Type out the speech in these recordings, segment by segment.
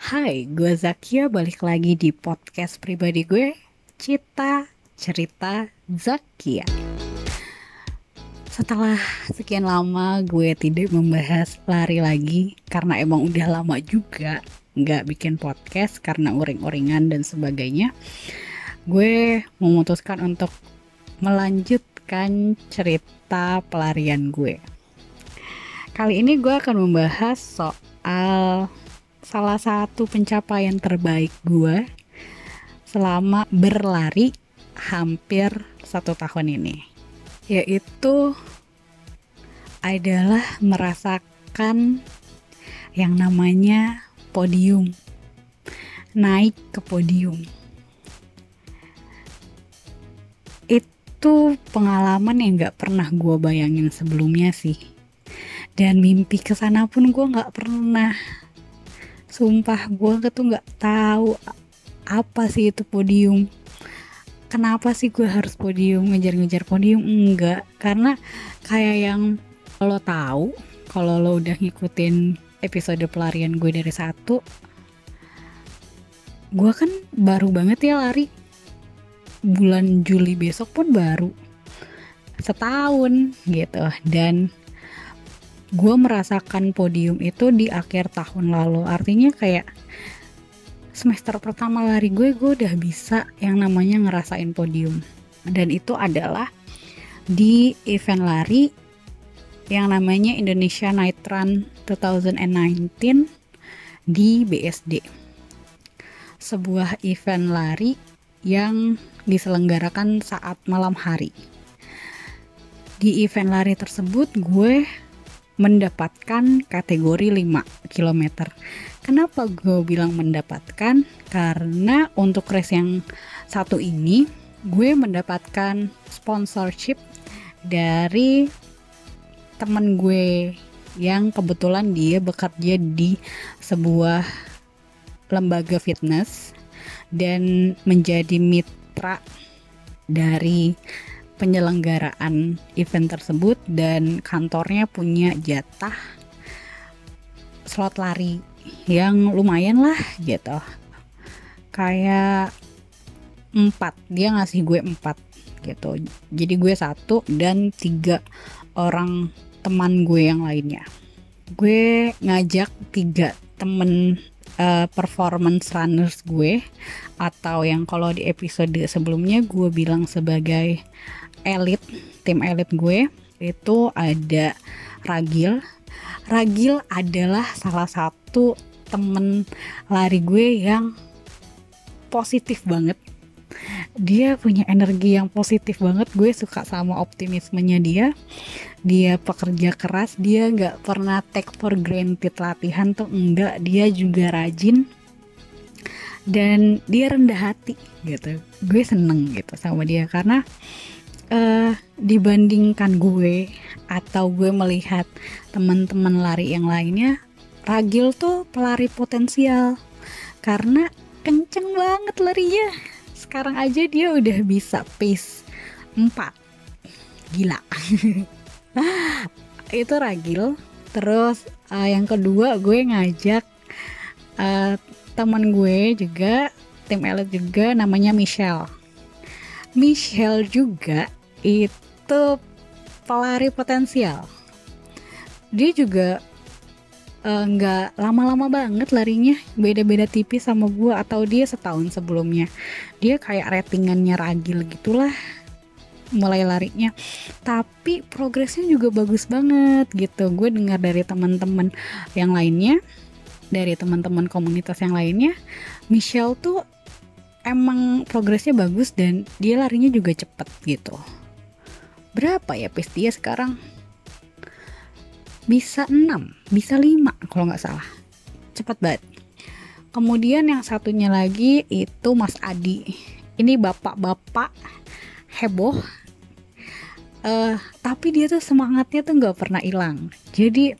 Hai, gue Zakia balik lagi di podcast pribadi gue, Cita Cerita Zakia. Setelah sekian lama gue tidak membahas lari lagi karena emang udah lama juga nggak bikin podcast karena uring-uringan dan sebagainya. Gue memutuskan untuk melanjutkan cerita pelarian gue. Kali ini gue akan membahas soal salah satu pencapaian terbaik gue selama berlari hampir satu tahun ini yaitu adalah merasakan yang namanya podium naik ke podium. Itu pengalaman yang gak pernah gue bayangin sebelumnya sih. Dan mimpi ke sana pun gue gak pernah sumpah gue tuh nggak tahu apa sih itu podium. Kenapa sih gue harus podium ngejar-ngejar podium? Enggak karena kayak yang lo tahu kalau lo udah ngikutin episode pelarian gue dari satu gue kan baru banget ya lari. Bulan Juli besok pun baru. Setahun gitu. Dan gue merasakan podium itu di akhir tahun lalu. Artinya kayak semester pertama lari gue gue udah bisa yang namanya ngerasain podium. Dan itu adalah di event lari yang namanya Indonesia Night Run 2019 di BSD sebuah event lari yang diselenggarakan saat malam hari. Di event lari tersebut gue mendapatkan kategori 5 km. Kenapa gue bilang mendapatkan? Karena untuk race yang satu ini gue mendapatkan sponsorship dari temen gue yang kebetulan dia bekerja di sebuah lembaga fitness dan menjadi mitra dari penyelenggaraan event tersebut dan kantornya punya jatah slot lari yang lumayan lah gitu. Kayak empat dia ngasih gue empat gitu. Jadi gue satu dan tiga orang teman gue yang lainnya. Gue ngajak tiga temen uh, performance runners gue atau yang kalau di episode sebelumnya gue bilang sebagai elit tim elit gue itu ada Ragil. Ragil adalah salah satu temen lari gue yang positif banget. Dia punya energi yang positif banget gue suka sama optimismenya dia. Dia pekerja keras dia nggak pernah take for granted latihan tuh enggak dia juga rajin. Dan dia rendah hati gitu. Gue seneng gitu sama dia karena uh, dibandingkan gue atau gue melihat teman-teman lari yang lainnya Ragil tuh pelari potensial. Karena kenceng banget larinya. Sekarang aja dia udah bisa pace 4 gila. Itu Ragil. Terus uh, yang kedua gue ngajak uh, teman gue juga tim elit juga namanya Michelle. Michelle juga itu pelari potensial. Dia juga eh, nggak uh, lama-lama banget larinya, beda-beda tipis sama gue atau dia setahun sebelumnya. Dia kayak ratingannya ragil gitulah mulai larinya tapi progresnya juga bagus banget gitu gue dengar dari teman-teman yang lainnya dari teman-teman komunitas yang lainnya Michelle tuh emang progresnya bagus dan dia larinya juga cepet gitu berapa ya pace dia sekarang? Bisa 6 bisa 5 kalau nggak salah. Cepet banget. Kemudian yang satunya lagi itu Mas Adi. Ini bapak-bapak heboh. Uh, tapi dia tuh semangatnya tuh nggak pernah hilang. Jadi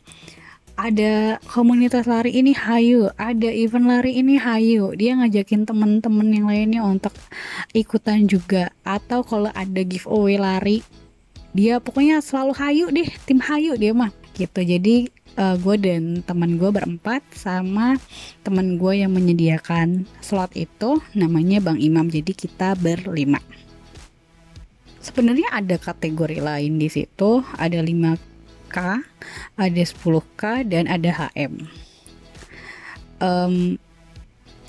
ada komunitas lari ini hayu, ada event lari ini hayu. Dia ngajakin temen-temen yang lainnya untuk ikutan juga. Atau kalau ada giveaway lari, dia pokoknya selalu hayu deh, tim hayu dia mah. gitu. Jadi uh, gue dan teman gue berempat sama teman gue yang menyediakan slot itu namanya Bang Imam. Jadi kita berlima. Sebenarnya ada kategori lain di situ. Ada 5K ada 10K dan ada HM um,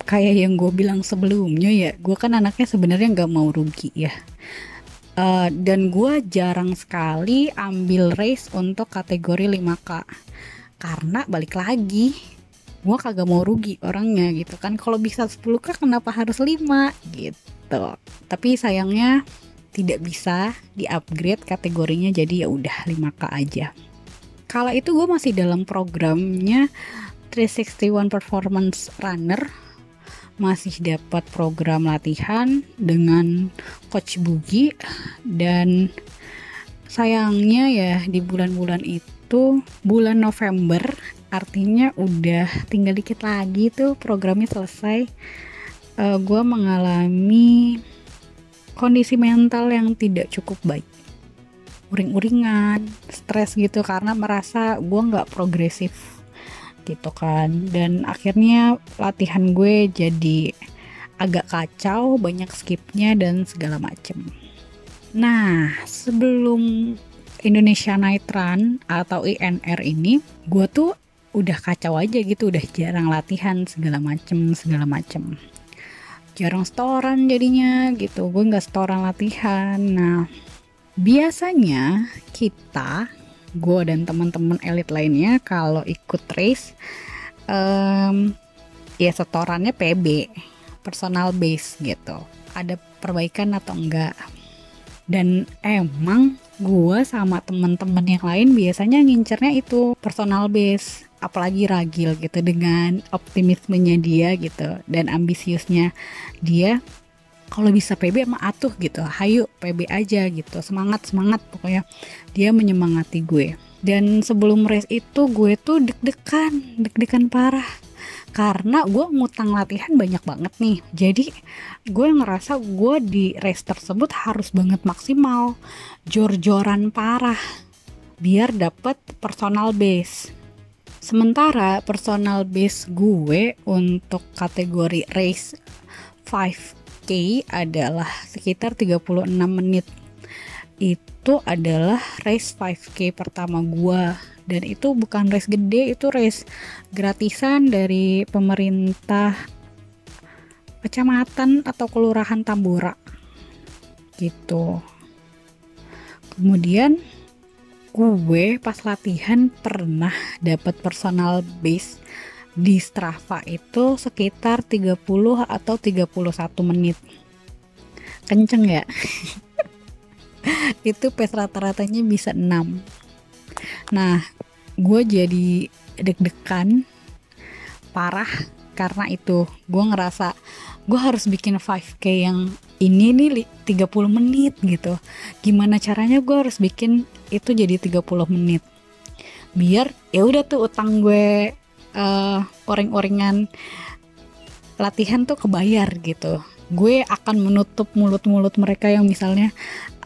kayak yang gue bilang sebelumnya ya gue kan anaknya sebenarnya nggak mau rugi ya uh, dan gue jarang sekali ambil race untuk kategori 5K karena balik lagi gue kagak mau rugi orangnya gitu kan. Kalau bisa 10K kenapa harus 5 gitu. Tapi sayangnya tidak bisa di upgrade kategorinya jadi ya udah 5K aja. Kala itu gue masih dalam programnya 361 Performance Runner masih dapat program latihan dengan coach Bugi dan sayangnya ya di bulan-bulan itu bulan November artinya udah tinggal dikit lagi tuh programnya selesai. Uh, eh, gue mengalami kondisi mental yang tidak cukup baik. Uring-uringan stres gitu karena merasa gue nggak progresif gitu kan. Dan akhirnya latihan gue jadi agak kacau banyak skipnya dan segala macem. Nah sebelum Indonesia Night Run atau INR ini gue tuh udah kacau aja gitu udah jarang latihan segala macem segala macem. Jarang setoran jadinya gitu gue nggak setoran latihan. Nah biasanya kita gue dan teman-teman elit lainnya kalau ikut race um, ya setorannya PB personal base gitu. Ada perbaikan atau enggak? Dan emang gue sama temen-temen yang lain biasanya ngincernya itu personal base apalagi ragil gitu dengan optimismenya dia gitu dan ambisiusnya dia kalau bisa PB emang atuh gitu. Hayu PB aja gitu. Semangat semangat pokoknya. Dia menyemangati gue. Dan sebelum race itu gue tuh deg-degan deg-degan parah. Karena gue ngutang latihan banyak banget nih. Jadi gue ngerasa gue di race tersebut harus banget maksimal. Jor-joran parah. Biar dapet personal base. Sementara personal base gue untuk kategori race 5 K adalah sekitar 36 menit. Itu adalah race 5K pertama gua. Dan itu bukan race gede itu race gratisan dari pemerintah kecamatan atau kelurahan Tambora. Gitu. Kemudian gue pas latihan pernah dapat personal base di Strava itu sekitar 30 atau 31 menit. Kenceng ya? Itu pace rata-ratanya bisa 6 nah gue jadi deg-degan parah karena itu. Gue ngerasa gue harus bikin 5k yang ini nih 30 menit gitu. Gimana caranya gue harus bikin itu jadi 30 menit? Biar ya udah tuh utang gue uh, orang-orangan latihan tuh kebayar gitu. Gue akan menutup mulut-mulut mereka yang misalnya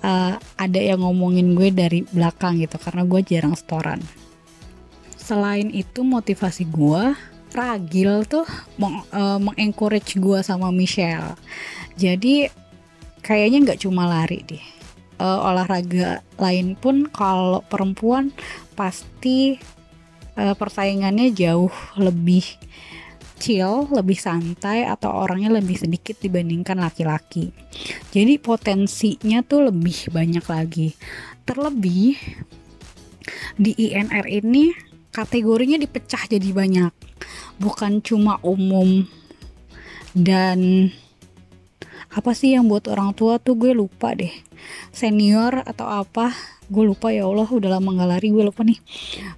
uh, ada yang ngomongin gue dari belakang gitu karena gue jarang setoran. Selain itu motivasi gue Ragil tuh meng, uh, mengencourage gue sama Michelle. Jadi kayaknya nggak cuma lari deh. Uh, olahraga lain pun kalau perempuan pasti uh, persaingannya jauh lebih chill, lebih santai atau orangnya lebih sedikit dibandingkan laki-laki. Jadi potensinya tuh lebih banyak lagi. Terlebih di INR ini kategorinya dipecah jadi banyak. Bukan cuma umum dan apa sih yang buat orang tua tuh gue lupa deh. Senior atau apa gue lupa ya Allah udah lama nggak lari gue lupa nih.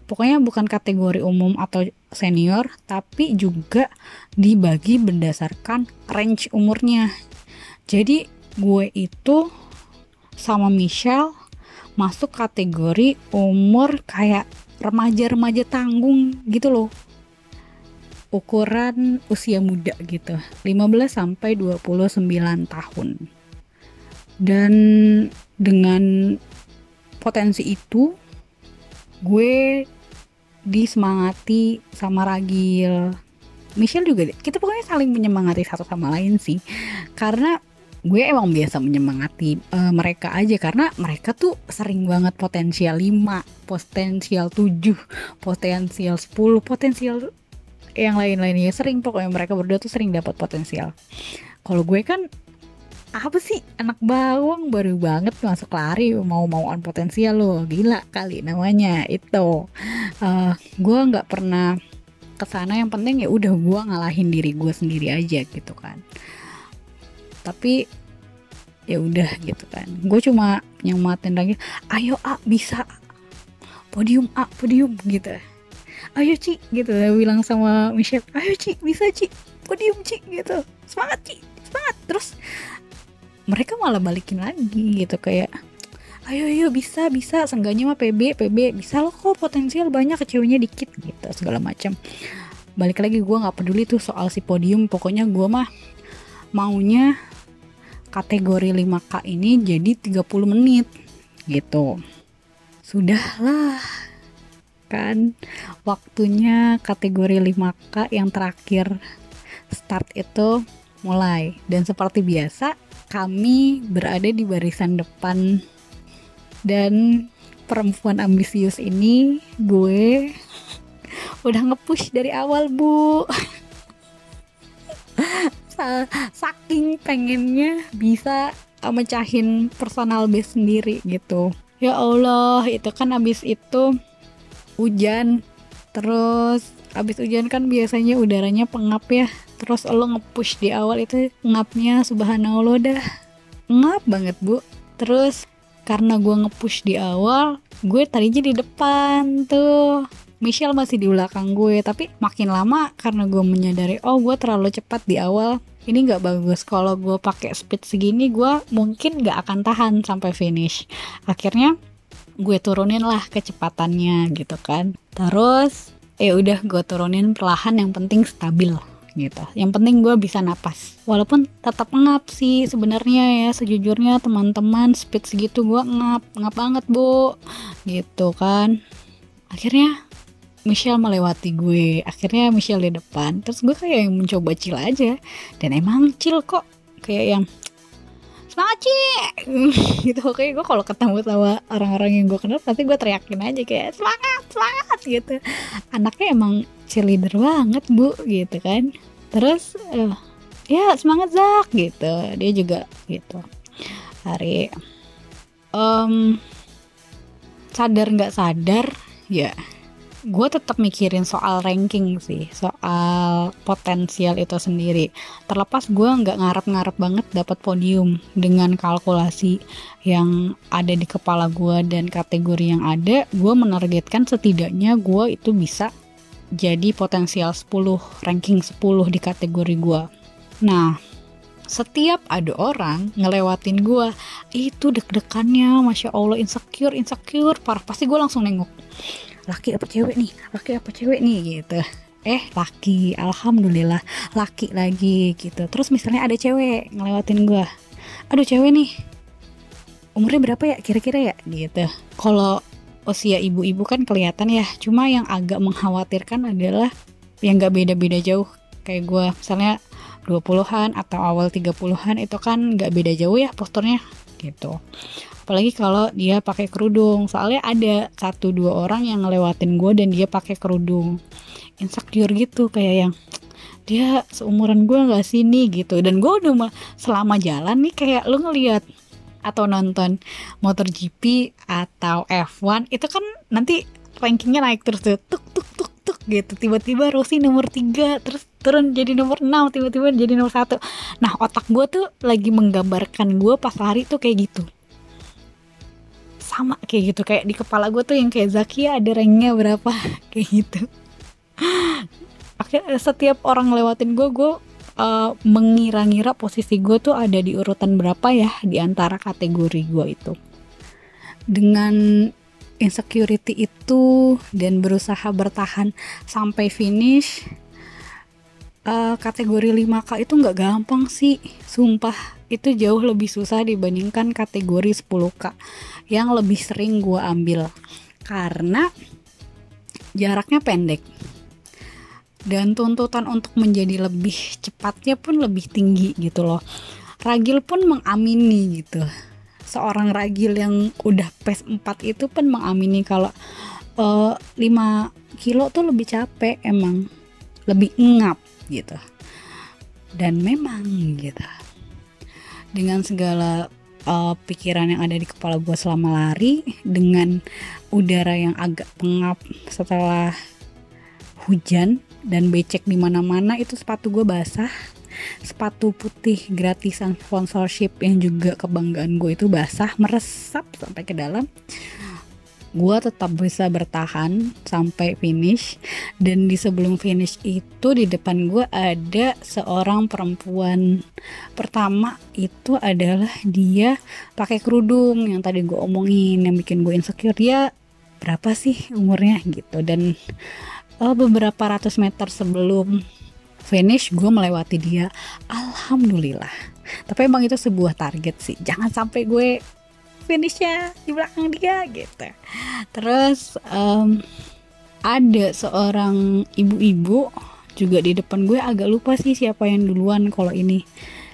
Pokoknya bukan kategori umum atau senior tapi juga dibagi berdasarkan range umurnya. Jadi gue itu sama Michelle masuk kategori umur kayak remaja-remaja tanggung gitu loh ukuran usia muda gitu 15 sampai 29 tahun. Dan dengan potensi itu gue disemangati sama Ragil. Michelle juga kita pokoknya saling menyemangati satu sama lain sih. Karena gue emang biasa menyemangati uh, mereka aja. Karena mereka tuh sering banget potensial 5, potensial 7, potensial 10, potensial yang lain-lainnya. Sering pokoknya mereka berdua tuh sering dapat potensial. Kalau gue kan apa sih? Anak bawang baru banget masuk lari mau mauan potensial lo gila kali namanya itu. Uh, gue nggak pernah ke sana yang penting ya udah gue ngalahin diri gue sendiri aja gitu kan. Tapi ya udah gitu kan. Gue cuma nyematin lagi ayo a bisa podium a podium gitu ayo Ci gitu. Bilang sama Michelle ayo Ci bisa Ci. Podium Ci? Gitu. Semangat Ci. Semangat. Terus mereka malah balikin lagi gitu. Kayak ayo ayo bisa bisa. Seenggaknya mah PB PB bisa loh kok potensial banyak kecewanya dikit. Gitu segala macam. Balik lagi gue nggak peduli tuh soal si podium. Pokoknya gue mah maunya kategori 5K ini jadi 30 menit gitu. Sudahlah kan waktunya kategori 5K yang terakhir start itu mulai. Dan seperti biasa kami berada di barisan depan. Dan perempuan ambisius ini gue udah ngepush dari awal bu. Saking pengennya bisa mecahin personal base sendiri gitu. Ya Allah itu kan abis itu hujan terus abis hujan kan biasanya udaranya pengap ya. Terus lo ngepush di awal itu ngapnya subhanallah dah. Ngap banget bu. Terus karena gue ngepush di awal gue tadinya di depan tuh. Michelle masih di belakang gue tapi makin lama karena gue menyadari oh gue terlalu cepat di awal ini nggak bagus. Kalau gue pakai speed segini gue mungkin nggak akan tahan sampai finish. Akhirnya gue turunin lah kecepatannya gitu kan. Terus eh udah gue turunin perlahan yang penting stabil gitu. Yang penting gue bisa napas. Walaupun tetap ngap sih sebenarnya ya sejujurnya teman-teman speed segitu gue ngap ngap banget bu. Gitu kan. Akhirnya Michelle melewati gue. Akhirnya Michelle di depan. Terus gue kayak yang mencoba chill aja. Dan emang chill kok. Kayak yang cik gitu. Kayak gue kalau ketemu sama orang-orang yang gue kenal pasti gue teriakin aja kayak semangat semangat gitu. Anaknya emang cheerleader banget bu gitu kan. Terus uh, ya semangat Zak gitu. Dia juga gitu. Hari um, sadar nggak sadar ya gue tetap mikirin soal ranking sih soal potensial itu sendiri. Terlepas gue nggak ngarep-ngarep banget dapat podium dengan kalkulasi yang ada di kepala gue dan kategori yang ada gue menargetkan setidaknya gue itu bisa jadi potensial 10 ranking 10 di kategori gue nah setiap ada orang ngelewatin gue itu deg-degannya masya allah insecure insecure. Parah pasti gue langsung nengok laki apa cewek nih? Laki apa cewek nih gitu. Eh laki. Alhamdulillah laki lagi gitu. Terus misalnya ada cewek ngelewatin gue aduh cewek nih. Umurnya berapa ya kira-kira ya? Gitu. Kalau usia ibu-ibu kan kelihatan ya. Cuma yang agak mengkhawatirkan adalah yang gak beda-beda jauh kayak gue misalnya 20-an atau awal 30-an itu kan gak beda jauh ya posturnya gitu. Apalagi kalau dia pakai kerudung soalnya ada satu dua orang yang ngelewatin gue dan dia pakai kerudung. Insecure gitu kayak yang dia seumuran gue nggak sini gitu. Dan gue udah selama jalan nih kayak lu ngeliat atau nonton motor GP atau F1 itu kan nanti rankingnya naik terus tuh tuk tuk tuk tuk gitu. Tiba-tiba Rossi nomor 3 terus turun jadi nomor 6 tiba-tiba jadi nomor satu. Nah otak gue tuh lagi menggambarkan gue pas lari tuh kayak gitu. Sama kayak gitu kayak di kepala gue tuh yang kayak Zakia ada ranknya berapa kayak gitu. Akhirnya setiap orang lewatin gue gue uh, mengira-ngira posisi gue tuh ada di urutan berapa ya di antara kategori gue itu. Dengan insecurity itu dan berusaha bertahan sampai finish uh, kategori 5K itu nggak gampang sih sumpah. Itu jauh lebih susah dibandingkan kategori 10K yang lebih sering gue ambil. Karena jaraknya pendek. Dan tuntutan untuk menjadi lebih cepatnya pun lebih tinggi gitu loh. Ragil pun mengamini gitu. Seorang Ragil yang udah PES 4 itu pun mengamini kalau uh, eh, 5 kilo tuh lebih capek emang. Lebih ngap gitu. Dan memang gitu. Dengan segala uh, pikiran yang ada di kepala gue selama lari dengan udara yang agak pengap setelah hujan dan becek di mana-mana itu sepatu gue basah. Sepatu putih gratisan sponsorship yang juga kebanggaan gue itu basah meresap sampai ke dalam gue tetap bisa bertahan sampai finish. Dan di sebelum finish itu di depan gue ada seorang perempuan. Pertama itu adalah dia pakai kerudung yang tadi gue omongin yang bikin gue insecure. Dia berapa sih umurnya gitu. Dan uh, beberapa ratus meter sebelum finish gue melewati dia. Alhamdulillah. Tapi emang itu sebuah target sih. Jangan sampai gue finishnya di belakang dia gitu. Terus um, ada seorang ibu-ibu juga di depan gue agak lupa sih siapa yang duluan kalau ini.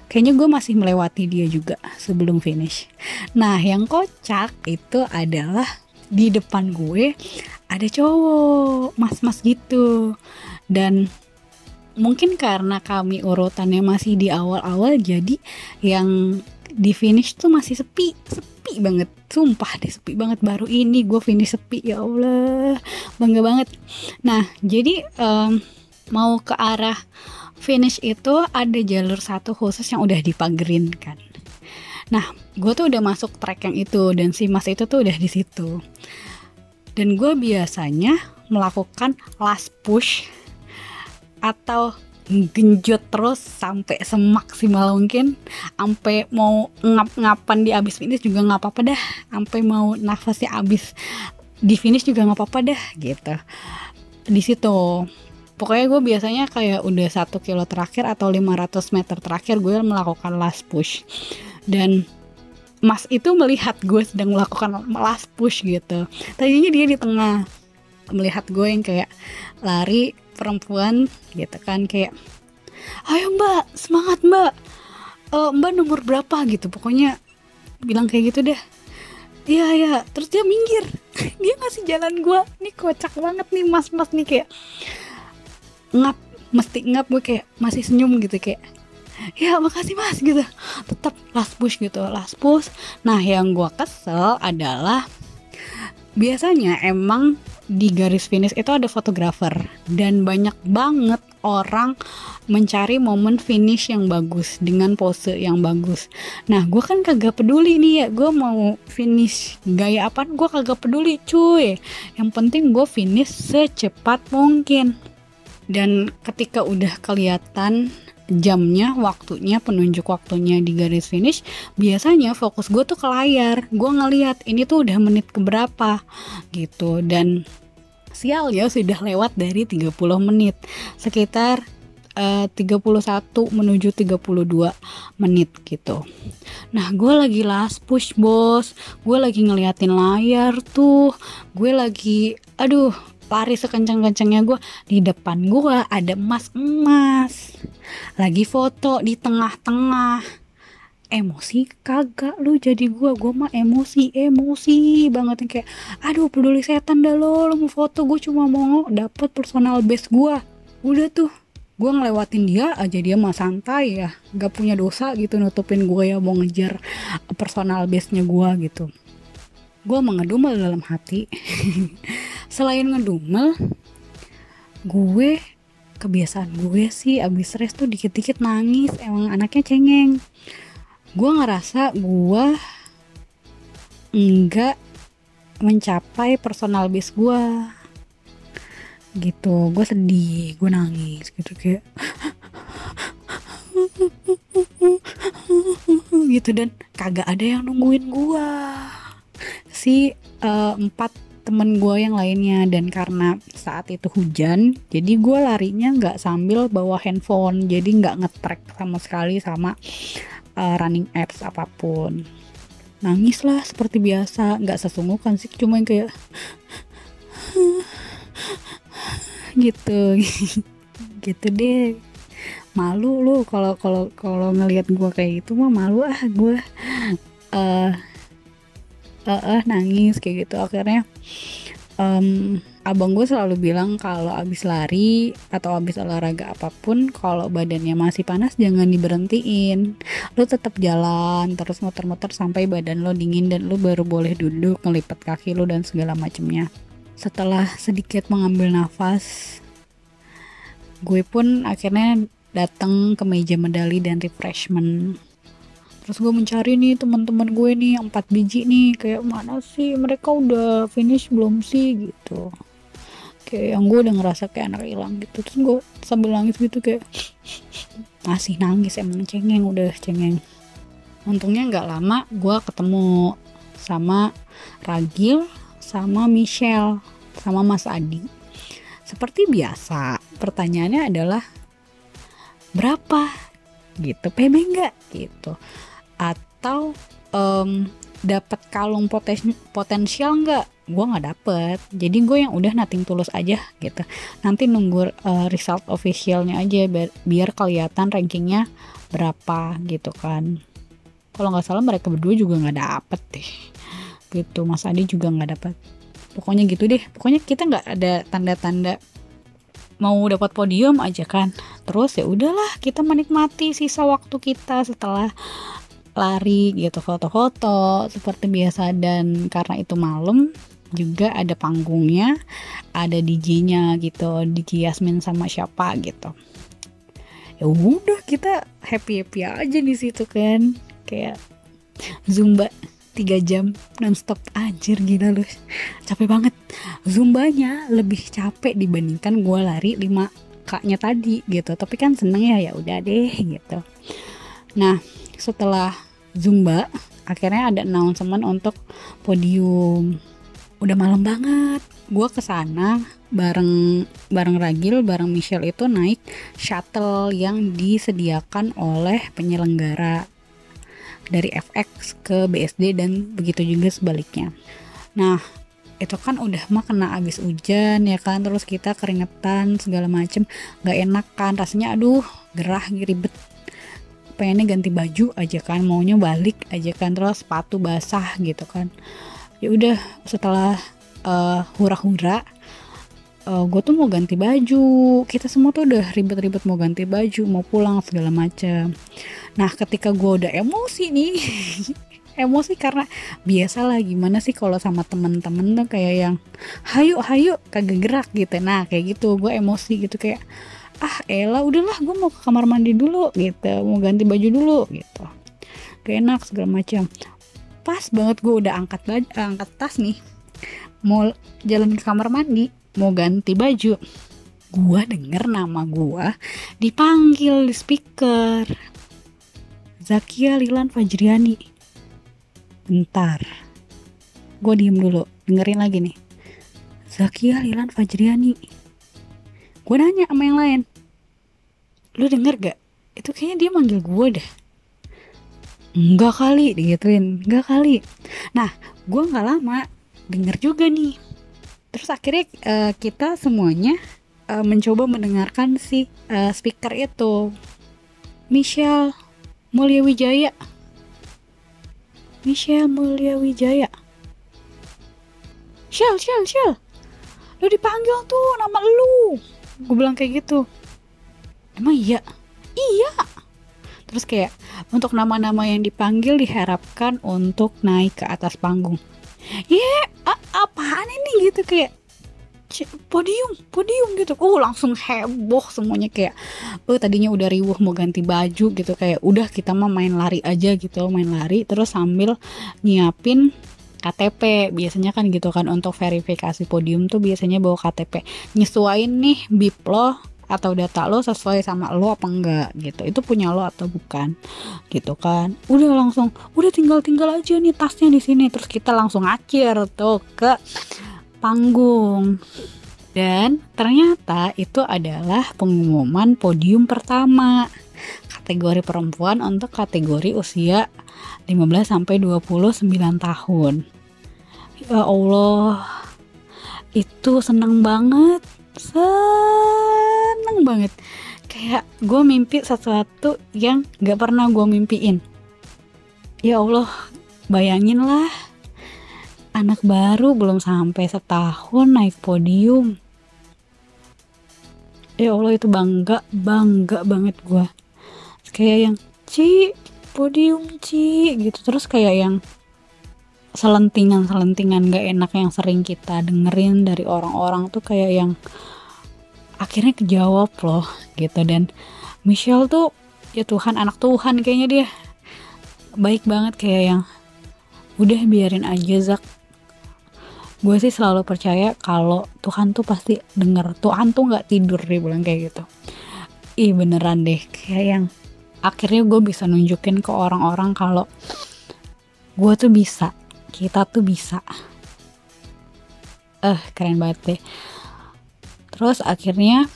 Kayaknya gue masih melewati dia juga sebelum finish. Nah yang kocak itu adalah di depan gue ada cowok mas-mas gitu. Dan mungkin karena kami urutannya masih di awal-awal jadi yang di finish tuh masih sepi sepi banget. Sumpah deh sepi banget. Baru ini gue finish sepi ya Allah. Bangga banget. Nah jadi um, mau ke arah finish itu ada jalur satu khusus yang udah dipagerin kan. Nah gue tuh udah masuk track yang itu dan si mas itu tuh udah di situ. Dan gue biasanya melakukan last push atau genjot terus sampai semaksimal mungkin. Sampai mau ngap-ngapan di abis finish juga nggak apa-apa dah. Sampai mau nafasnya abis di finish juga nggak apa-apa dah gitu. Di situ. Pokoknya gue biasanya kayak udah satu kilo terakhir atau 500 meter terakhir gue melakukan last push. Dan Mas itu melihat gue sedang melakukan last push gitu. Tadinya dia di tengah melihat gue yang kayak lari perempuan gitu kan kayak ayo mbak semangat mbak. Uh, mbak nomor berapa? gitu pokoknya bilang kayak gitu deh. Iya ya terus dia minggir. Dia ngasih jalan gue ini kocak banget nih mas mas nih kayak ngap mesti ngap gue kayak masih senyum gitu kayak ya makasih mas gitu. Tetap last push gitu last push. Nah yang gue kesel adalah biasanya emang di garis finish itu ada fotografer dan banyak banget orang mencari momen finish yang bagus dengan pose yang bagus. Nah, gue kan kagak peduli nih ya, gue mau finish gaya apa, gue kagak peduli cuy. Yang penting gue finish secepat mungkin. Dan ketika udah kelihatan jamnya, waktunya, penunjuk waktunya di garis finish, biasanya fokus gue tuh ke layar. Gue ngeliat ini tuh udah menit keberapa gitu dan sial ya sudah lewat dari 30 menit. Sekitar uh, 31 menuju 32 menit gitu. Nah, gue lagi last push bos, gue lagi ngeliatin layar tuh, gue lagi, aduh, lari sekencang-kencangnya gue di depan gue ada emas-emas. Lagi foto di tengah-tengah. Emosi kagak lu jadi gue gue mah emosi emosi banget. Yang kayak aduh peduli setan dah lo. Lu mau foto gue cuma mau dapet personal base gue udah tuh gue ngelewatin dia aja dia mah santai ya. Gak punya dosa gitu nutupin gue ya mau ngejar personal base nya gue gitu gue mengedumel dalam hati. Selain ngedumel gue kebiasaan gue sih abis stres tuh dikit-dikit nangis emang anaknya cengeng. Gue ngerasa gue enggak mencapai personal base gue gitu gue sedih gue nangis gitu kayak gitu dan kagak ada yang nungguin gue si uh, empat temen gue yang lainnya. Dan karena saat itu hujan jadi gue larinya nggak sambil bawa handphone. Jadi nggak ngetrack sama sekali sama uh, running apps apa pun. Nangis lah seperti biasa. Nggak sesungguhkan sih cuma yang kayak gitu. Gitu deh. Malu lu kalau kalau kalau ngelihat gue kayak gitu mah malu ah gue uh, uh, nangis kayak gitu. Akhirnya um, abang gue selalu bilang kalau abis lari atau abis olahraga apa pun kalau badannya masih panas jangan diberhentiin. Lu tetap jalan terus muter-muter sampai badan lo dingin dan lu baru boleh duduk ngelipat kaki lu dan segala macemnya. Setelah sedikit mengambil nafas gue pun akhirnya datang ke meja medali dan refreshment terus gue mencari nih teman-teman gue nih yang empat biji nih. Kayak mana sih mereka udah finish belum sih? Gitu. Kayak yang gue udah ngerasa kayak anak hilang gitu. Terus gue sambil nangis gitu kayak masih nangis emang cengeng udah cengeng. Untungnya nggak lama gue ketemu sama Ragil sama Michelle sama Mas Adi. Seperti biasa pertanyaannya adalah berapa? Gitu PB enggak gitu atau um, dapat kalung poten potensial enggak gue nggak dapet. Jadi gue yang udah nating tulus aja gitu. Nanti nunggu uh, result officialnya aja biar, biar kelihatan rankingnya berapa gitu kan. Kalau nggak salah mereka berdua juga nggak dapet deh gitu. Mas Adi juga nggak dapet. Pokoknya gitu deh. Pokoknya kita nggak ada tanda-tanda mau dapat podium aja kan. Terus ya udahlah kita menikmati sisa waktu kita setelah lari gitu foto-foto seperti biasa. Dan karena itu malam juga ada panggungnya ada DJ-nya gitu DJ Yasmin sama siapa gitu. Ya udah kita happy happy aja di situ kan. Kayak zumba tiga jam nonstop. Anjir gila lu capek banget. Zumbanya lebih capek dibandingkan gue lari 5 kaknya tadi gitu. Tapi kan seneng ya ya udah deh gitu. Nah setelah zumba. Akhirnya ada announcement untuk podium. Udah malam banget. Gue ke sana bareng bareng Ragil bareng Michelle itu naik shuttle yang disediakan oleh penyelenggara dari FX ke BSD dan begitu juga sebaliknya. Nah, itu kan udah mah kena abis hujan ya kan? Terus kita keringetan segala macem. Nggak enak kan? Rasanya aduh gerah ribet pengennya ganti baju aja kan maunya balik aja kan terus sepatu basah gitu kan. Ya udah setelah uh, hura-hura uh, gue tuh mau ganti baju. Kita semua tuh udah ribet-ribet mau ganti baju mau pulang segala macam nah ketika gue udah emosi nih emosi karena biasa lah gimana sih kalau sama temen-temen tuh kayak yang hayu hayu kagak gerak gitu. Nah kayak gitu gue emosi gitu kayak ah Ella udahlah gue mau ke kamar mandi dulu gitu. Mau ganti baju dulu gitu. Gak enak segala macam. Pas banget gue udah angkat baju, angkat tas nih. Mau jalan ke kamar mandi mau ganti baju. Gua denger nama gua dipanggil di speaker. Zakia Lilan Fajriani. Bentar. Gue diem dulu dengerin lagi nih. Zakia Lilan Fajriani gue nanya sama yang lain. Lu denger gak? Itu kayaknya dia manggil gue deh. Enggak kali digituin. Enggak kali. Nah gue nggak lama denger juga nih. Terus akhirnya uh, kita semuanya uh, mencoba mendengarkan si uh, speaker itu. Michelle Mulia Wijaya Michelle Mulia Wijaya Shell Shell Shell. Lo dipanggil tuh nama lu gue bilang kayak gitu. Emang iya? Iya. Terus kayak untuk nama-nama yang dipanggil diharapkan untuk naik ke atas panggung. Ya yeah, apaan ini gitu kayak podium podium gitu. Oh langsung heboh semuanya kayak oh tadinya udah riuh mau ganti baju gitu. Kayak udah kita mah main lari aja gitu. Main lari terus sambil nyiapin KTP biasanya kan gitu kan untuk verifikasi podium tuh biasanya bawa KTP nyesuain nih bip lo atau data lo sesuai sama lo apa enggak gitu. Itu punya lo atau bukan gitu kan. Udah langsung udah tinggal tinggal aja nih tasnya di sini. Terus kita langsung acir tuh ke panggung. Dan ternyata itu adalah pengumuman podium pertama. Kategori perempuan untuk kategori usia 15 sampai 29 tahun. Ya Allah, itu seneng banget seneng banget. Kayak gue mimpi sesuatu yang gak pernah gue mimpiin. Ya Allah bayangin lah anak baru belum sampai setahun naik podium. Ya Allah itu bangga bangga banget gue kayak yang Ci podium Ci gitu. Terus kayak yang selentingan-selentingan gak enak yang sering kita dengerin dari orang-orang tuh kayak yang akhirnya kejawab loh gitu. Dan Michelle tuh ya Tuhan anak Tuhan kayaknya dia. Baik banget kayak yang udah biarin aja Zak. Gue sih selalu percaya kalau Tuhan tuh pasti denger. Tuhan tuh nggak tidur dia bilang kayak gitu. Ih beneran deh. Kayak yang akhirnya gue bisa nunjukin ke orang-orang kalau gue tuh bisa kita tuh bisa. Eh uh, keren banget deh. Terus akhirnya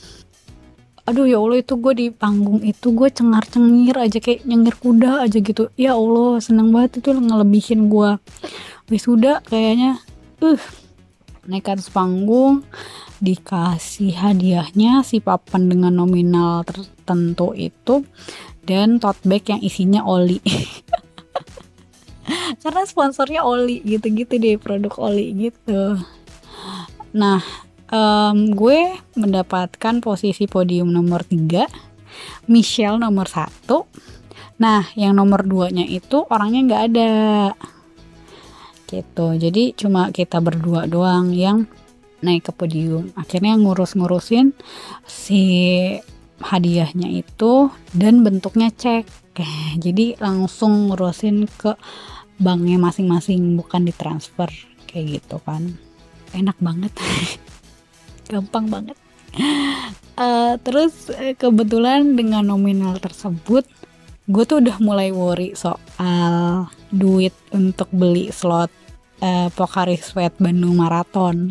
aduh ya Allah itu gue di panggung itu gue cengar cengir aja kayak nyengir kuda aja gitu. Ya Allah seneng banget itu ngelebihin gue wisuda kayaknya uh naik ke atas panggung dikasih hadiahnya si papan dengan nominal tertentu itu dan tote bag yang isinya oli karena sponsornya oli gitu-gitu deh produk oli gitu. Nah um, gue mendapatkan posisi podium nomor 3 Michelle nomor satu. Nah yang nomor 2 nya itu orangnya nggak ada. Gitu. Jadi cuma kita berdua doang yang naik ke podium. Akhirnya ngurus-ngurusin si hadiahnya itu dan bentuknya cek. Jadi langsung ngurusin ke banknya masing-masing bukan ditransfer kayak gitu kan. Enak banget. Gampang banget. Uh, terus eh, kebetulan dengan nominal tersebut gue tuh udah mulai worry soal duit untuk beli slot uh, Pokari Sweat Bandung Marathon.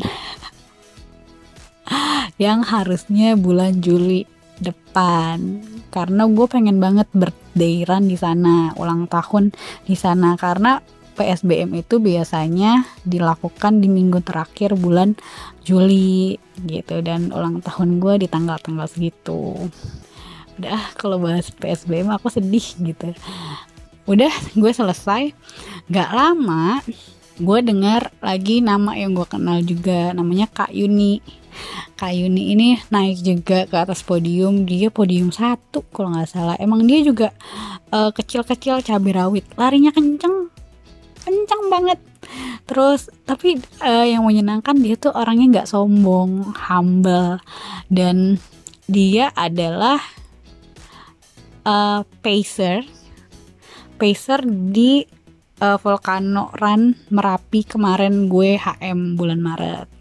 Yang harusnya bulan Juli depan. Karena gue pengen banget birthday run di sana ulang tahun di sana. Karena PSBM itu biasanya dilakukan di minggu terakhir bulan Juli gitu dan ulang tahun gue di tanggal-tanggal segitu. Udah kalau bahas PSBM aku sedih gitu. Udah gue selesai. Gak lama gue dengar lagi nama yang gue kenal juga namanya Kak Yuni Kak Yuni ini naik juga ke atas podium. Dia podium satu kalau nggak salah. Emang dia juga uh, kecil-kecil cabai rawit. Larinya kenceng. Kencang banget. Terus tapi uh, yang menyenangkan dia tuh orangnya nggak sombong humble. Dan dia adalah uh, pacer. Pacer di uh, Volcano Run Merapi kemarin gue HM bulan Maret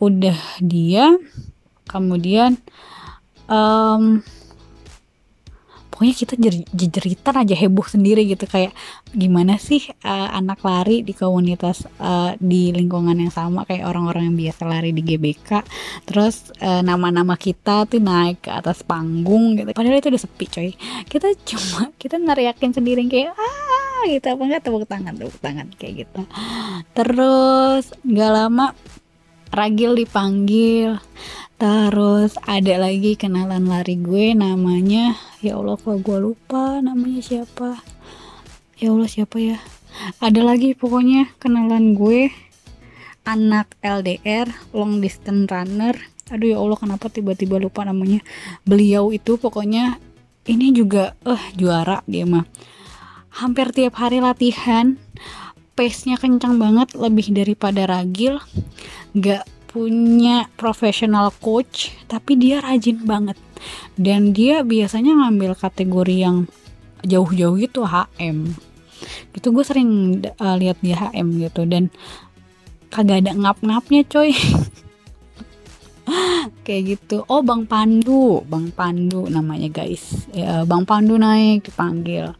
udah dia kemudian um, pokoknya kita jejeritan aja heboh sendiri gitu. Kayak gimana sih uh, anak lari di komunitas uh, di lingkungan yang sama kayak orang-orang yang biasa lari di GBK terus uh, nama-nama kita tuh naik ke atas panggung gitu. Padahal itu udah sepi coy. Kita cuma kita nariakin sendiri kayak ah gitu. Apa enggak tepuk tangan tepuk tangan kayak gitu. Terus nggak lama Ragil dipanggil Terus ada lagi kenalan lari gue namanya ya Allah kok gue lupa namanya siapa. Ya Allah siapa ya? Ada lagi pokoknya kenalan gue anak LDR long distance runner. Aduh ya Allah kenapa tiba-tiba lupa namanya. Beliau itu pokoknya ini juga eh uh, juara dia mah. Hampir tiap hari latihan pace-nya kencang banget lebih daripada ragil. Gak punya professional coach tapi dia rajin banget. Dan dia biasanya ngambil kategori yang jauh-jauh gitu HM gitu gue sering uh, lihat dia HM gitu dan kagak ada ngap-ngapnya coy kayak gitu. Oh Bang Pandu. Bang Pandu namanya guys. Ya, Bang Pandu naik dipanggil.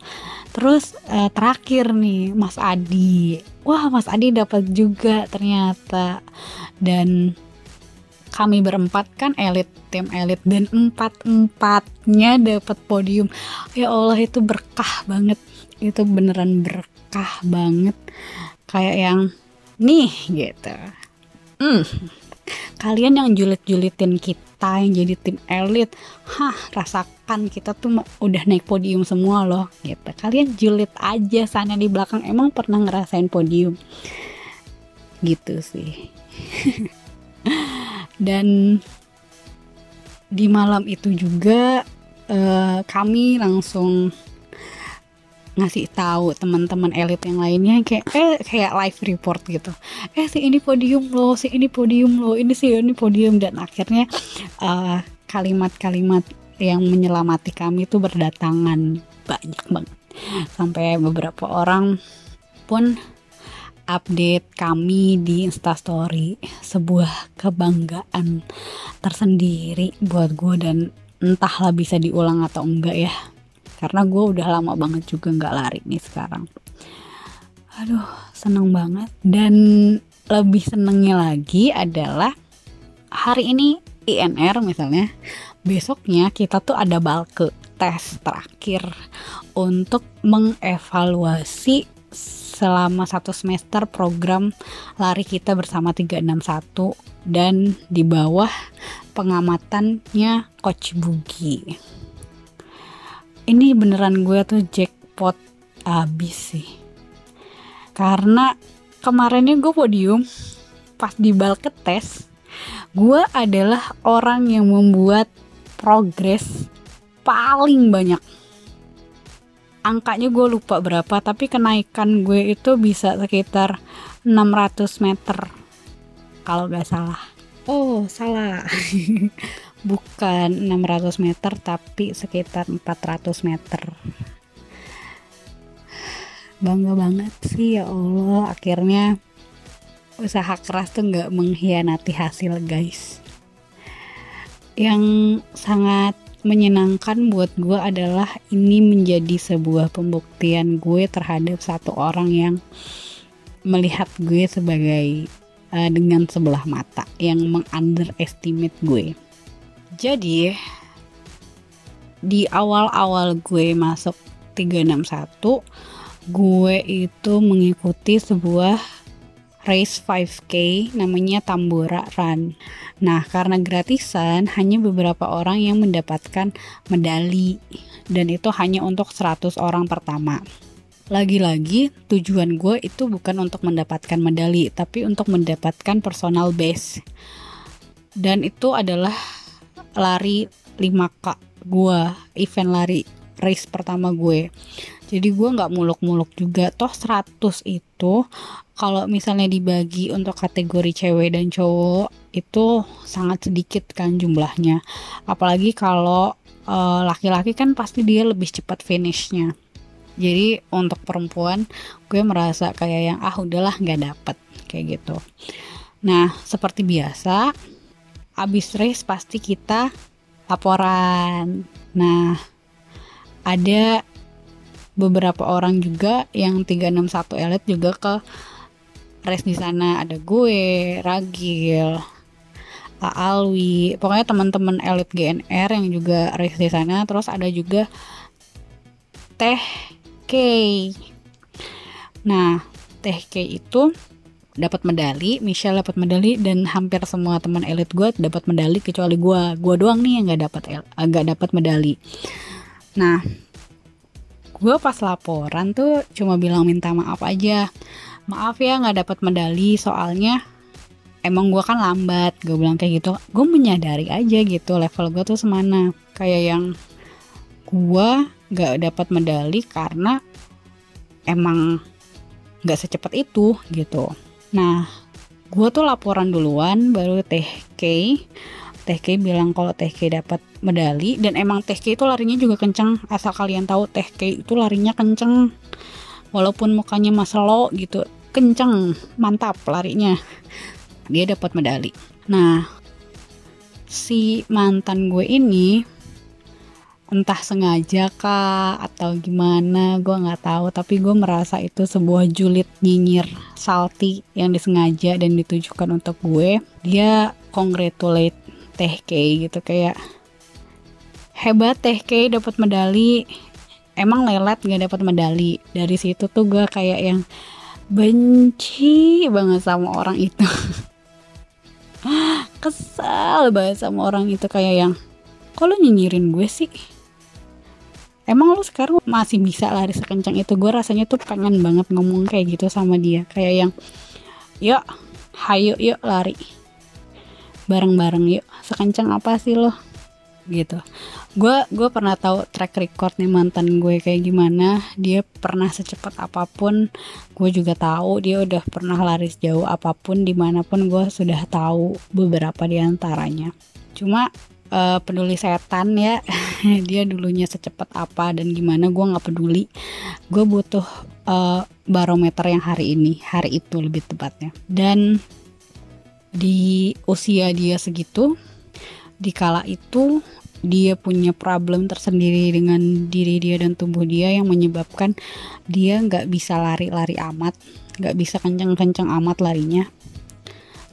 Terus uh, terakhir nih Mas Adi. Wah Mas Adi dapat juga ternyata. Dan kami berempat kan elit tim elit. Dan empat empatnya dapat podium. Ya Allah itu berkah banget. Itu beneran berkah banget. Kayak yang nih gitu. Hmm kalian yang julit-julitin kita yang jadi tim elit hah rasakan kita tuh udah naik podium semua loh gitu. Kalian julit aja sana di belakang emang pernah ngerasain podium? Gitu sih. Dan di malam itu juga uh, kami langsung ngasih tahu teman-teman elit yang lainnya kayak eh kayak live report gitu. Eh si ini podium lo si ini podium lo ini sih ini podium. Dan akhirnya eh, kalimat-kalimat yang menyelamati kami itu berdatangan banyak banget. Sampai beberapa orang pun update kami di instastory sebuah kebanggaan tersendiri buat gue dan entahlah bisa diulang atau enggak ya karena gue udah lama banget juga nggak lari nih sekarang. Aduh seneng banget. Dan lebih senengnya lagi adalah hari ini INR misalnya besoknya kita tuh ada balke tes terakhir untuk mengevaluasi selama satu semester program lari kita bersama 361 dan di bawah pengamatannya Coach Bugi ini beneran gue tuh jackpot abis sih. Karena kemarinnya gue podium pas di balket tes gue adalah orang yang membuat progres paling banyak. Angkanya gue lupa berapa tapi kenaikan gue itu bisa sekitar 600 meter kalau gak salah. Oh salah bukan 600 meter tapi sekitar 400 meter. Bangga banget sih ya Allah. Akhirnya usaha keras tuh nggak mengkhianati hasil guys. Yang sangat menyenangkan buat gue adalah ini menjadi sebuah pembuktian gue terhadap satu orang yang melihat gue sebagai uh, dengan sebelah mata yang mengunderestimate gue jadi di awal-awal gue masuk 361 gue itu mengikuti sebuah race 5K namanya Tambora Run. Nah, karena gratisan hanya beberapa orang yang mendapatkan medali dan itu hanya untuk 100 orang pertama. Lagi-lagi tujuan gue itu bukan untuk mendapatkan medali, tapi untuk mendapatkan personal base. Dan itu adalah lari 5K gue event lari race pertama gue. Jadi gue nggak muluk-muluk juga. Toh 100 itu kalau misalnya dibagi untuk kategori cewek dan cowok itu sangat sedikit kan jumlahnya. Apalagi kalau uh, laki-laki kan pasti dia lebih cepat finishnya. Jadi untuk perempuan gue merasa kayak yang ah udahlah nggak dapet kayak gitu. Nah seperti biasa abis race pasti kita laporan. Nah, ada beberapa orang juga yang 361 elit juga ke race di sana. Ada gue, Ragil, Alwi, pokoknya teman-teman elit GNR yang juga race di sana. Terus ada juga Teh K. Nah, Teh K itu dapat medali, Michelle dapat medali dan hampir semua teman elit gue dapat medali kecuali gue. Gue doang nih yang nggak dapat agak dapat medali. Nah, gue pas laporan tuh cuma bilang minta maaf aja. Maaf ya nggak dapat medali soalnya emang gue kan lambat. Gue bilang kayak gitu. Gue menyadari aja gitu level gue tuh semana. Kayak yang gue nggak dapat medali karena emang nggak secepat itu gitu Nah, gue tuh laporan duluan baru Teh K. Teh K bilang kalau Teh K dapat medali dan emang Teh K itu larinya juga kenceng. Asal kalian tahu Teh K itu larinya kenceng. Walaupun mukanya maselo gitu, kenceng, mantap larinya. Dia dapat medali. Nah, si mantan gue ini entah sengaja kah atau gimana gue nggak tahu. Tapi gue merasa itu sebuah julid nyinyir salty yang disengaja dan ditujukan untuk gue. Dia congratulate Teh K gitu kayak hebat Teh K dapat medali. Emang lelet nggak dapat medali. Dari situ tuh gue kayak yang benci banget sama orang itu. Kesal banget sama orang itu kayak yang lu nyinyirin gue sih emang lu sekarang masih bisa lari sekencang itu? Gue rasanya tuh pengen banget ngomong kayak gitu sama dia. Kayak yang yuk hayo yuk lari. Bareng-bareng yuk. Sekencang apa sih lo? Gitu. Gue gue pernah tahu track record nih mantan gue kayak gimana. Dia pernah secepat apa pun. Gue juga tahu dia udah pernah lari sejauh apa pun di mana pun gue sudah tahu beberapa di antaranya cuma uh, peduli setan ya. Dia dulunya secepat apa dan gimana gue nggak peduli. Gue butuh uh, barometer yang hari ini hari itu lebih tepatnya. Dan di usia dia segitu di kala itu dia punya problem tersendiri dengan diri dia dan tubuh dia yang menyebabkan dia nggak bisa lari-lari amat nggak bisa kencang-kencang amat larinya.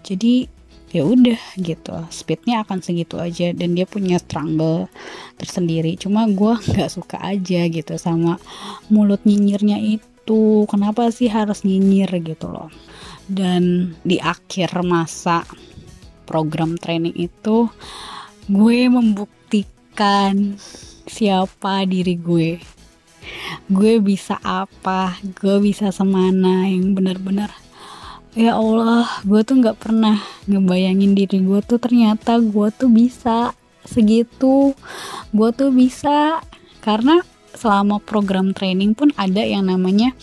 Jadi ya udah gitu. Speednya akan segitu aja dan dia punya struggle tersendiri. Cuma gue nggak suka aja gitu sama mulut nyinyirnya itu. Kenapa sih harus nyinyir gitu loh? Dan di akhir masa program training itu gue membuk membuktikan siapa diri gue. Gue bisa apa gue bisa semana yang benar-benar ya Allah gue tuh nggak pernah ngebayangin diri gue tuh ternyata gue tuh bisa segitu. Gue tuh bisa karena selama program training pun ada yang namanya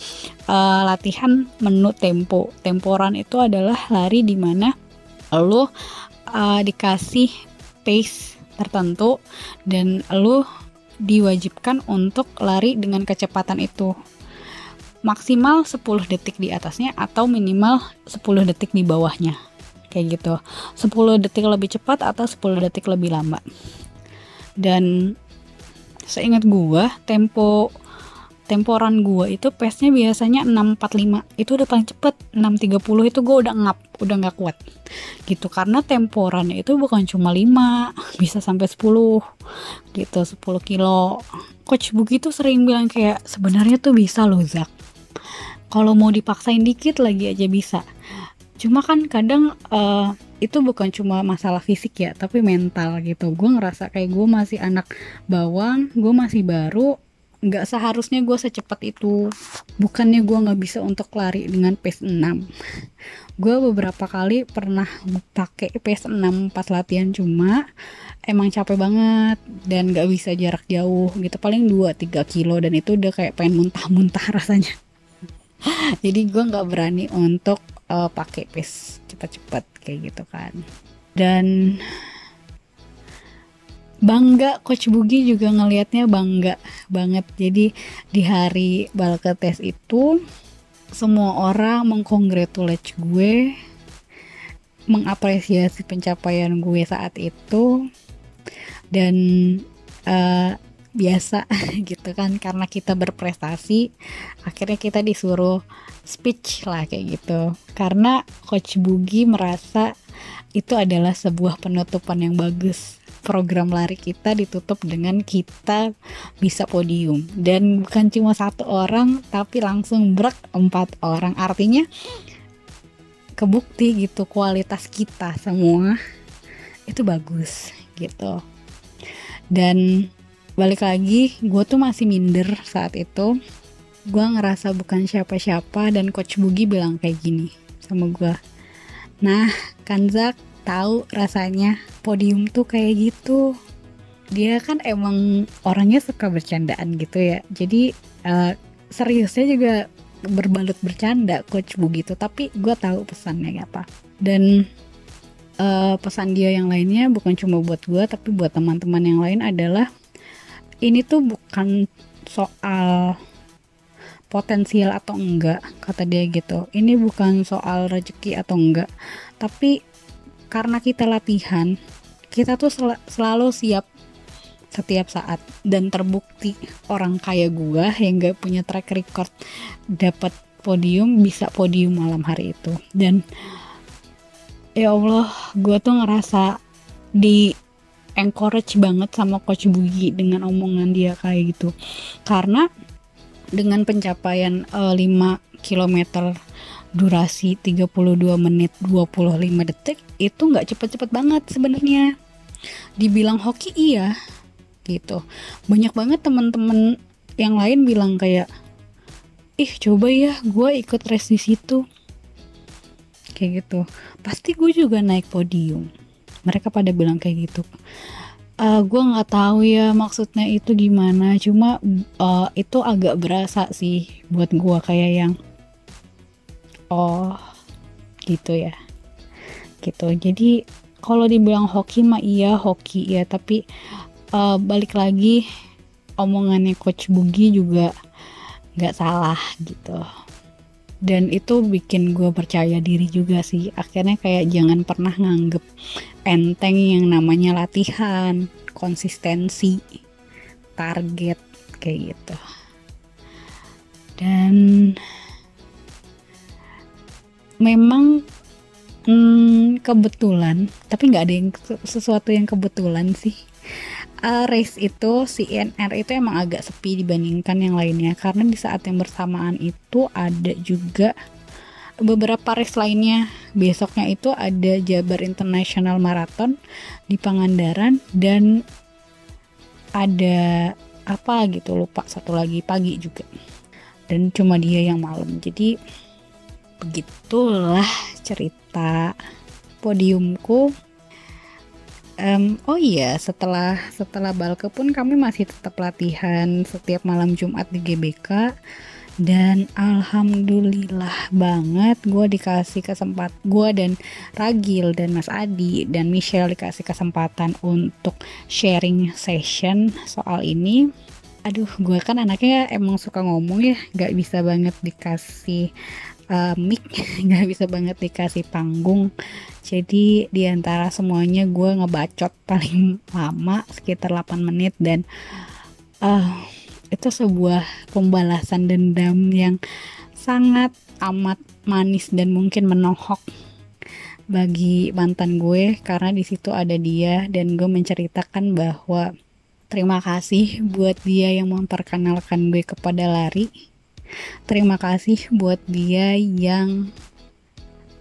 uh, latihan menu tempo. Temporan itu adalah lari di mana lo uh, dikasih pace tertentu dan lo diwajibkan untuk lari dengan kecepatan itu maksimal 10 detik di atasnya atau minimal 10 detik di bawahnya. Kayak gitu. 10 detik lebih cepat atau 10 detik lebih lambat. Dan seingat gua tempo temporan gua itu pace-nya biasanya 645 itu udah paling cepet. 630 itu gua udah ngap udah nggak kuat. Gitu. Karena temporannya itu bukan cuma 5 bisa sampai 10 gitu 10 kilo. Coach Bugi tuh sering bilang kayak sebenarnya tuh bisa loh Zak kalau mau dipaksain dikit lagi aja bisa. Cuma kan kadang uh, itu bukan cuma masalah fisik ya tapi mental gitu. Gue ngerasa kayak gue masih anak bawang gue masih baru nggak seharusnya gue secepat itu. Bukannya gue nggak bisa untuk lari dengan pace 6 gue beberapa kali pernah pakai pace 6 pas latihan cuma emang capek banget dan nggak bisa jarak jauh gitu. Paling 2-3 kilo dan itu udah kayak pengen muntah-muntah rasanya jadi gue nggak berani untuk uh, pakai pace cepat-cepat kayak gitu kan. Dan bangga coach Bugi juga ngelihatnya bangga banget. Jadi di hari tes itu semua orang mengcongratulate gue mengapresiasi pencapaian gue saat itu. Dan uh, biasa gitu kan. Karena kita berprestasi akhirnya kita disuruh speech lah kayak gitu. Karena coach Bugi merasa itu adalah sebuah penutupan yang bagus. Program lari kita ditutup dengan kita bisa podium. Dan bukan cuma satu orang tapi langsung brek empat orang. Artinya kebukti gitu kualitas kita semua itu bagus gitu. Dan balik lagi gue tuh masih minder saat itu. Gue ngerasa bukan siapa-siapa dan coach Bugi bilang kayak gini sama gue nah Kanzak tahu rasanya podium tuh kayak gitu. Dia kan emang orangnya suka bercandaan gitu ya. Jadi uh, seriusnya juga berbalut bercanda coach Bugi tuh tapi gue tahu pesannya apa. Dan uh, pesan dia yang lainnya bukan cuma buat gue tapi buat teman-teman yang lain adalah ini tuh bukan soal potensial atau enggak kata dia gitu. Ini bukan soal rezeki atau enggak. Tapi karena kita latihan kita tuh sel selalu siap setiap saat. Dan terbukti orang kaya gua yang gak punya track record dapat podium bisa podium malam hari itu. Dan ya Allah gua tuh ngerasa di encourage banget sama coach Bugi dengan omongan dia kayak gitu. Karena dengan pencapaian uh, 5 km durasi 32 menit 25 detik itu nggak cepet-cepet banget sebenarnya. Dibilang hoki iya gitu. Banyak banget teman-teman yang lain bilang kayak ih coba ya gue ikut race di situ. Kayak gitu. Pasti gue juga naik podium mereka pada bilang kayak gitu. Uh, gue nggak tahu ya maksudnya itu gimana. Cuma uh, itu agak berasa sih buat gue kayak yang oh gitu ya. Gitu. Jadi kalau dibilang hoki mah iya hoki ya. Tapi uh, balik lagi omongannya coach Bugi juga nggak salah gitu dan itu bikin gue percaya diri juga sih. Akhirnya kayak jangan pernah nganggep enteng yang namanya latihan konsistensi target kayak gitu. Dan memang hmm, kebetulan tapi nggak ada yang sesuatu yang kebetulan sih uh, race itu INR itu emang agak sepi dibandingkan yang lainnya. Karena di saat yang bersamaan itu ada juga beberapa race lainnya. Besoknya itu ada Jabar International Marathon di Pangandaran dan ada apa gitu lupa satu lagi pagi juga. Dan cuma dia yang malam. Jadi begitulah cerita podiumku Um, oh iya, setelah setelah Balke pun kami masih tetap latihan setiap malam Jumat di GBK. Dan alhamdulillah banget gue dikasih kesempatan gue dan Ragil dan Mas Adi dan Michelle dikasih kesempatan untuk sharing session soal ini. Aduh gue kan anaknya emang suka ngomong ya gak bisa banget dikasih uh, mic nggak bisa banget dikasih panggung. Jadi di antara semuanya gue ngebacot paling lama sekitar 8 menit dan uh, itu sebuah pembalasan dendam yang sangat amat manis dan mungkin menohok bagi mantan gue karena di situ ada dia dan gue menceritakan bahwa terima kasih buat dia yang memperkenalkan gue kepada lari Terima kasih buat dia yang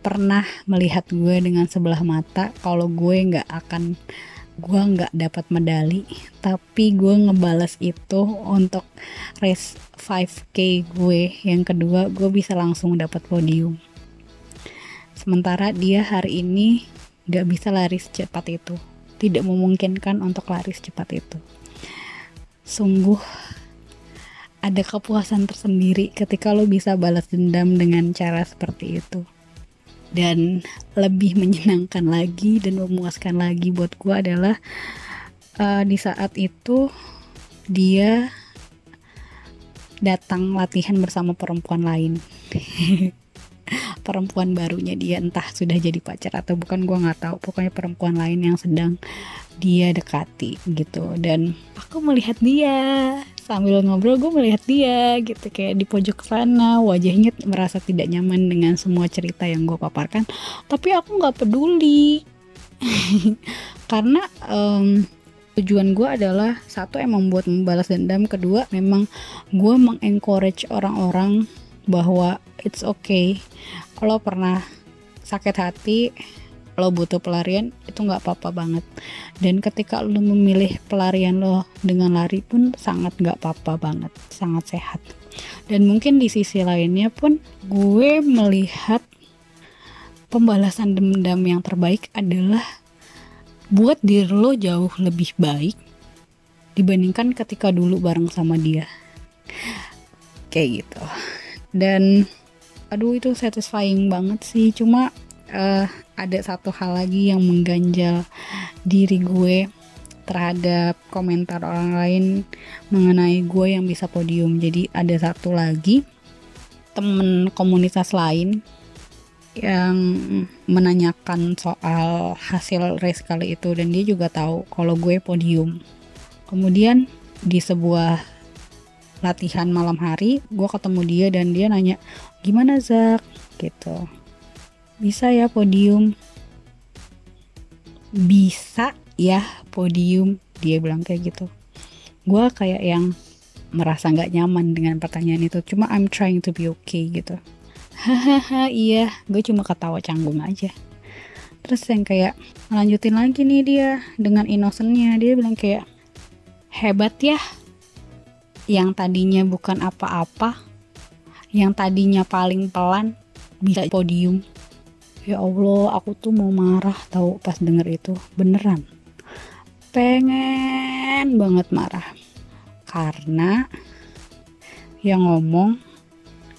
pernah melihat gue dengan sebelah mata. Kalau gue nggak akan gue nggak dapat medali. Tapi gue ngebales itu untuk race 5k gue. Yang kedua gue bisa langsung dapat podium. Sementara dia hari ini nggak bisa lari secepat itu. Tidak memungkinkan untuk lari secepat itu. Sungguh ada kepuasan tersendiri ketika lo bisa balas dendam dengan cara seperti itu. Dan lebih menyenangkan lagi dan memuaskan lagi buat gue adalah uh, di saat itu dia datang latihan bersama perempuan lain. Perempuan barunya dia entah sudah jadi pacar atau bukan gue nggak tahu. Pokoknya perempuan lain yang sedang dia dekati gitu. Dan aku melihat dia sambil ngobrol gue melihat dia gitu. Kayak di pojok sana wajahnya merasa tidak nyaman dengan semua cerita yang gue paparkan. Tapi aku nggak peduli. Karena um, tujuan gue adalah satu emang buat membalas dendam. Kedua memang gue mengencourage orang-orang bahwa it's okay. Kalau pernah sakit hati lo butuh pelarian itu nggak apa-apa banget. Dan ketika lo memilih pelarian lo dengan lari pun sangat nggak apa-apa banget sangat sehat. Dan mungkin di sisi lainnya pun gue melihat pembalasan dendam yang terbaik adalah buat diri lo jauh lebih baik dibandingkan ketika dulu bareng sama dia. Kayak gitu. Dan aduh itu satisfying banget sih. Cuma uh, ada satu hal lagi yang mengganjal diri gue terhadap komentar orang lain mengenai gue yang bisa podium. Jadi ada satu lagi temen komunitas lain yang menanyakan soal hasil race kali itu dan dia juga tahu kalau gue podium. Kemudian di sebuah latihan malam hari, gue ketemu dia dan dia nanya, "Gimana Zak?" gitu bisa ya podium. Bisa ya podium. Dia bilang kayak gitu. Gue kayak yang merasa nggak nyaman dengan pertanyaan itu. Cuma I'm trying to be okay gitu. Hahaha iya. Gue cuma ketawa canggung aja. Terus yang kayak lanjutin lagi nih dia dengan innocentnya. Dia bilang kayak hebat ya. Yang tadinya bukan apa-apa yang tadinya paling pelan bisa podium ya Allah aku tuh mau marah tahu pas denger itu. Beneran. Pengen banget marah. Karena yang ngomong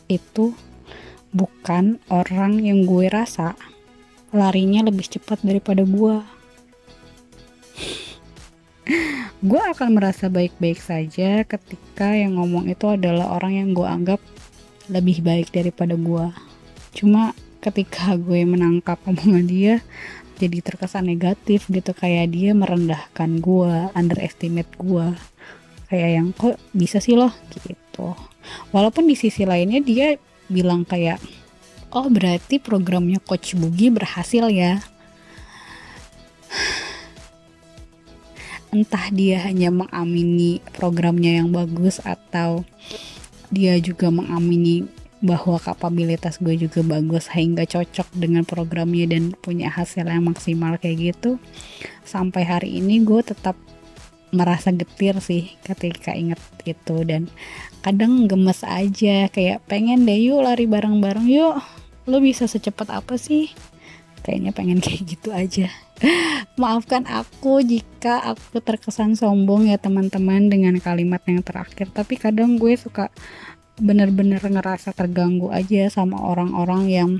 itu bukan orang yang gue rasa. Larinya lebih cepat daripada gue gue akan merasa baik-baik saja ketika yang ngomong itu adalah orang yang gue anggap lebih baik daripada gue cuma ketika gue menangkap omongan dia jadi terkesan negatif gitu. Kayak dia merendahkan gue underestimate gue kayak yang kok bisa sih loh? Gitu. Walaupun di sisi lainnya dia bilang kayak oh berarti programnya coach Bugi berhasil ya. Entah dia hanya mengamini programnya yang bagus atau dia juga mengamini bahwa kapabilitas gue juga bagus sehingga cocok dengan programnya dan punya hasil yang maksimal kayak gitu. Sampai hari ini gue tetap merasa getir sih ketika inget itu dan kadang gemes aja. Kayak pengen deh yuk lari bareng-bareng yuk. Lo bisa secepat apa sih? Kayaknya pengen kayak gitu aja. Maafkan aku jika aku terkesan sombong ya teman-teman dengan kalimat yang terakhir. Tapi kadang gue suka bener-bener ngerasa terganggu aja sama orang-orang yang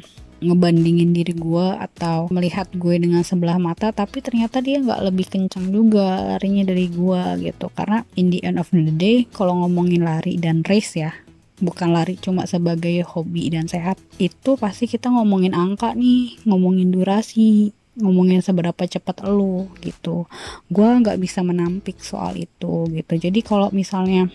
ngebandingin diri gue atau melihat gue dengan sebelah mata tapi ternyata dia nggak lebih kencang juga larinya dari gue gitu. Karena in the end of the day kalau ngomongin lari dan race ya bukan lari cuma sebagai hobi dan sehat itu pasti kita ngomongin angka nih ngomongin durasi ngomongin seberapa cepat lo gitu. Gue nggak bisa menampik soal itu gitu. Jadi kalau misalnya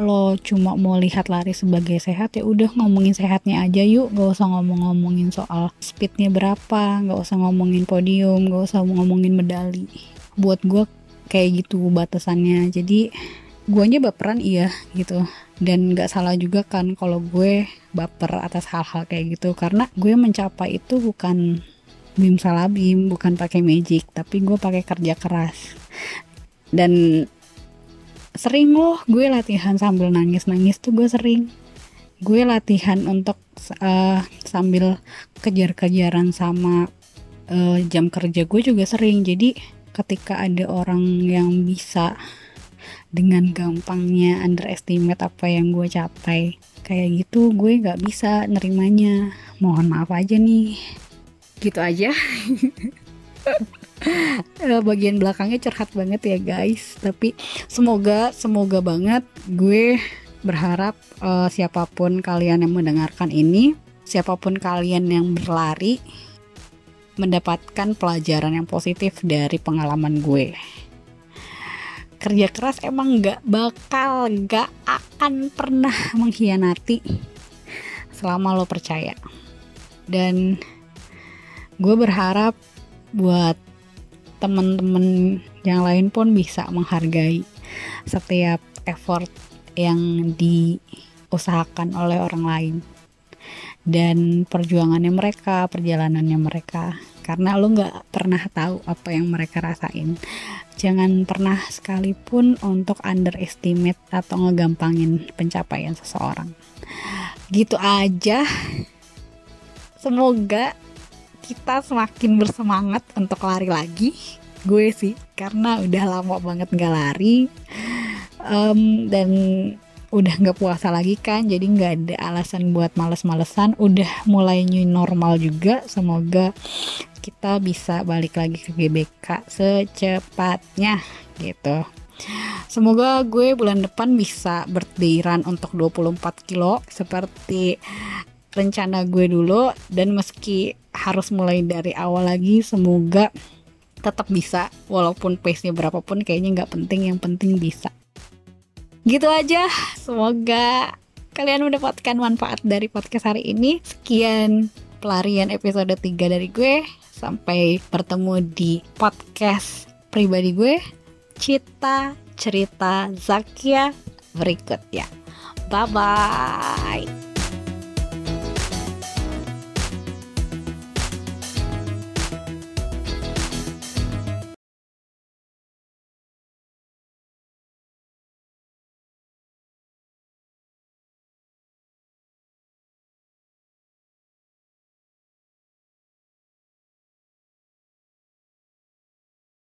lo cuma mau lihat lari sebagai sehat ya udah ngomongin sehatnya aja yuk. Gak usah ngomong-ngomongin soal speednya berapa gak usah ngomongin podium gak usah ngomongin medali. Buat gue kayak gitu batasannya. Jadi guanya baperan iya gitu. Dan gak salah juga kan kalau gue baper atas hal-hal kayak gitu. Karena gue mencapai itu bukan bim salabim bukan pakai magic tapi gue pakai kerja keras. Dan sering loh gue latihan sambil nangis-nangis tuh gue sering. Gue latihan untuk uh, sambil kejar-kejaran sama uh, jam kerja gue juga sering. Jadi ketika ada orang yang bisa dengan gampangnya underestimate apa yang gue capai kayak gitu gue nggak bisa nerimanya. Mohon maaf aja nih. Gitu aja bagian belakangnya curhat banget ya guys. Tapi semoga semoga banget gue berharap uh, siapa pun kalian yang mendengarkan ini siapa pun kalian yang berlari mendapatkan pelajaran yang positif dari pengalaman gue. Kerja keras emang gak bakal gak akan pernah mengkhianati selama lo percaya. Dan gue berharap buat teman-teman yang lain pun bisa menghargai setiap effort yang diusahakan oleh orang lain dan perjuangannya mereka, perjalanannya mereka. Karena lo nggak pernah tahu apa yang mereka rasain. Jangan pernah sekalipun untuk underestimate atau ngegampangin pencapaian seseorang. Gitu aja. Semoga kita semakin bersemangat untuk lari lagi. Gue sih karena udah lama banget nggak lari. Um, dan udah nggak puasa lagi kan jadi nggak ada alasan buat males-malesan. Udah mulai new normal juga semoga kita bisa balik lagi ke GBK secepatnya gitu. Semoga gue bulan depan bisa birthday untuk 24 kilo seperti rencana gue dulu dan meski harus mulai dari awal lagi semoga tetap bisa walaupun pace-nya berapapun kayaknya nggak penting yang penting bisa gitu aja semoga kalian mendapatkan manfaat dari podcast hari ini sekian pelarian episode 3 dari gue sampai bertemu di podcast pribadi gue Cita Cerita Zakia berikutnya. Bye bye.